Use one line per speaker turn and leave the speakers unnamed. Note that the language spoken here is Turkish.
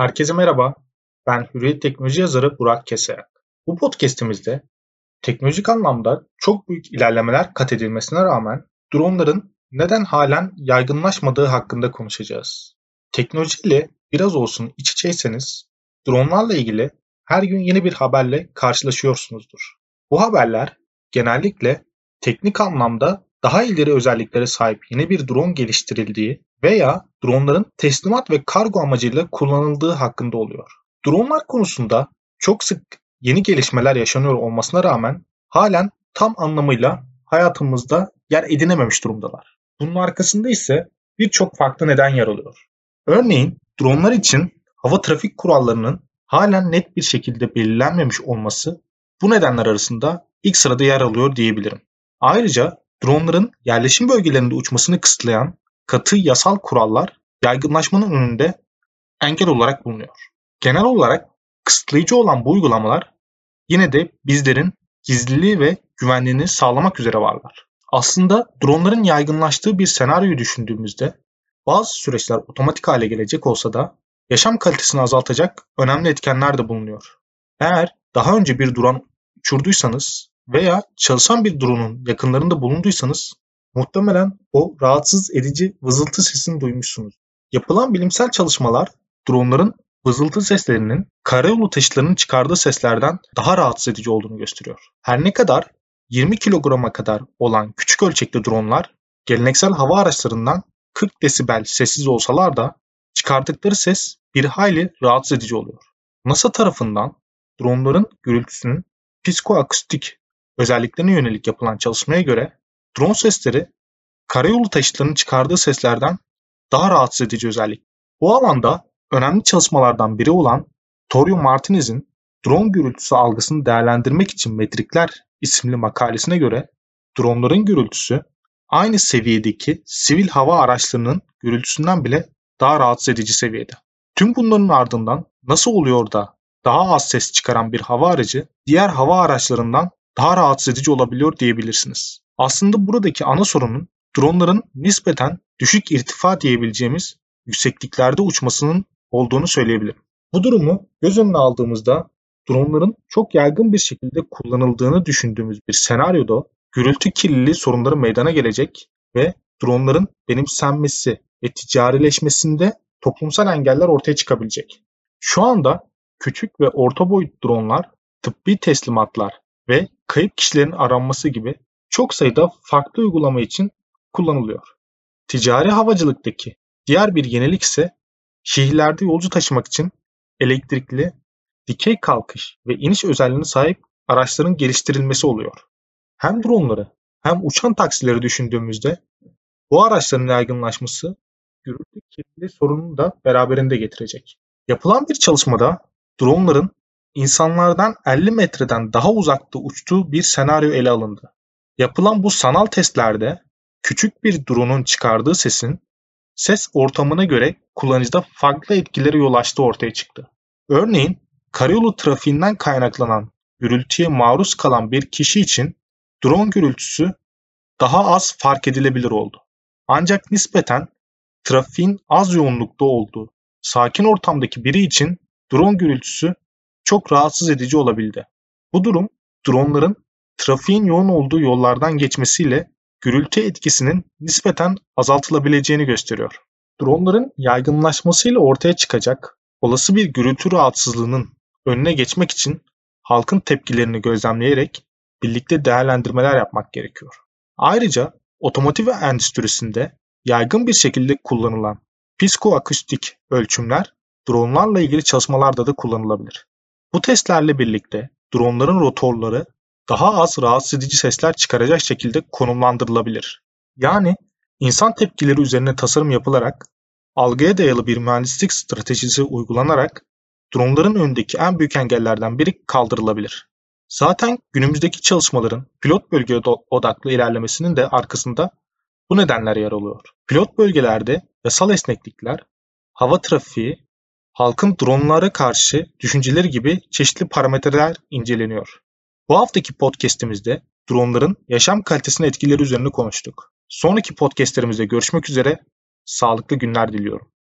Herkese merhaba. Ben Hürriyet Teknoloji yazarı Burak Keseyak. Bu podcast'imizde teknolojik anlamda çok büyük ilerlemeler kat edilmesine rağmen dronların neden halen yaygınlaşmadığı hakkında konuşacağız. Teknolojiyle biraz olsun iç içeyseniz dronlarla ilgili her gün yeni bir haberle karşılaşıyorsunuzdur. Bu haberler genellikle teknik anlamda daha ileri özelliklere sahip yeni bir drone geliştirildiği veya dronların teslimat ve kargo amacıyla kullanıldığı hakkında oluyor. Dronlar konusunda çok sık yeni gelişmeler yaşanıyor olmasına rağmen halen tam anlamıyla hayatımızda yer edinememiş durumdalar. Bunun arkasında ise birçok farklı neden yer alıyor. Örneğin dronlar için hava trafik kurallarının halen net bir şekilde belirlenmemiş olması bu nedenler arasında ilk sırada yer alıyor diyebilirim. Ayrıca dronların yerleşim bölgelerinde uçmasını kısıtlayan katı yasal kurallar yaygınlaşmanın önünde engel olarak bulunuyor. Genel olarak kısıtlayıcı olan bu uygulamalar yine de bizlerin gizliliği ve güvenliğini sağlamak üzere varlar. Aslında dronların yaygınlaştığı bir senaryoyu düşündüğümüzde bazı süreçler otomatik hale gelecek olsa da yaşam kalitesini azaltacak önemli etkenler de bulunuyor. Eğer daha önce bir drone uçurduysanız veya çalışan bir drone'un yakınlarında bulunduysanız muhtemelen o rahatsız edici vızıltı sesini duymuşsunuz. Yapılan bilimsel çalışmalar dronların vızıltı seslerinin karayolu taşıtlarının çıkardığı seslerden daha rahatsız edici olduğunu gösteriyor. Her ne kadar 20 kilograma kadar olan küçük ölçekli dronlar geleneksel hava araçlarından 40 desibel sessiz olsalar da çıkardıkları ses bir hayli rahatsız edici oluyor. NASA tarafından dronların gürültüsünün psikoakustik özelliklerine yönelik yapılan çalışmaya göre drone sesleri karayolu taşıtlarının çıkardığı seslerden daha rahatsız edici özellik. Bu alanda önemli çalışmalardan biri olan Torio Martinez'in drone gürültüsü algısını değerlendirmek için metrikler isimli makalesine göre dronların gürültüsü aynı seviyedeki sivil hava araçlarının gürültüsünden bile daha rahatsız edici seviyede. Tüm bunların ardından nasıl oluyor da daha az ses çıkaran bir hava aracı diğer hava araçlarından daha rahatsız edici olabiliyor diyebilirsiniz. Aslında buradaki ana sorunun dronların nispeten düşük irtifa diyebileceğimiz yüksekliklerde uçmasının olduğunu söyleyebilirim. Bu durumu göz önüne aldığımızda dronların çok yaygın bir şekilde kullanıldığını düşündüğümüz bir senaryoda gürültü kirliliği sorunları meydana gelecek ve dronların benimsenmesi ve ticarileşmesinde toplumsal engeller ortaya çıkabilecek. Şu anda küçük ve orta boyut dronlar tıbbi teslimatlar ve kayıp kişilerin aranması gibi çok sayıda farklı uygulama için kullanılıyor. Ticari havacılıktaki diğer bir yenilik ise şehirlerde yolcu taşımak için elektrikli, dikey kalkış ve iniş özelliğine sahip araçların geliştirilmesi oluyor. Hem dronları hem uçan taksileri düşündüğümüzde bu araçların yaygınlaşması gürültü kirliliği sorununu da beraberinde getirecek. Yapılan bir çalışmada dronların insanlardan 50 metreden daha uzakta uçtuğu bir senaryo ele alındı. Yapılan bu sanal testlerde küçük bir drone'un çıkardığı sesin ses ortamına göre kullanıcıda farklı etkilere yol açtığı ortaya çıktı. Örneğin karayolu trafiğinden kaynaklanan gürültüye maruz kalan bir kişi için drone gürültüsü daha az fark edilebilir oldu. Ancak nispeten trafiğin az yoğunlukta olduğu sakin ortamdaki biri için drone gürültüsü çok rahatsız edici olabildi. Bu durum dronların trafiğin yoğun olduğu yollardan geçmesiyle gürültü etkisinin nispeten azaltılabileceğini gösteriyor. Dronların yaygınlaşmasıyla ortaya çıkacak olası bir gürültü rahatsızlığının önüne geçmek için halkın tepkilerini gözlemleyerek birlikte değerlendirmeler yapmak gerekiyor. Ayrıca otomotiv endüstrisinde yaygın bir şekilde kullanılan psikoakustik ölçümler dronlarla ilgili çalışmalarda da kullanılabilir. Bu testlerle birlikte dronların rotorları daha az rahatsız edici sesler çıkaracak şekilde konumlandırılabilir. Yani insan tepkileri üzerine tasarım yapılarak algıya dayalı bir mühendislik stratejisi uygulanarak dronların önündeki en büyük engellerden biri kaldırılabilir. Zaten günümüzdeki çalışmaların pilot bölge odaklı ilerlemesinin de arkasında bu nedenler yer alıyor. Pilot bölgelerde yasal esneklikler, hava trafiği halkın dronlara karşı düşünceleri gibi çeşitli parametreler inceleniyor. Bu haftaki podcast'imizde dronların yaşam kalitesine etkileri üzerine konuştuk. Sonraki podcast'lerimizde görüşmek üzere, sağlıklı günler diliyorum.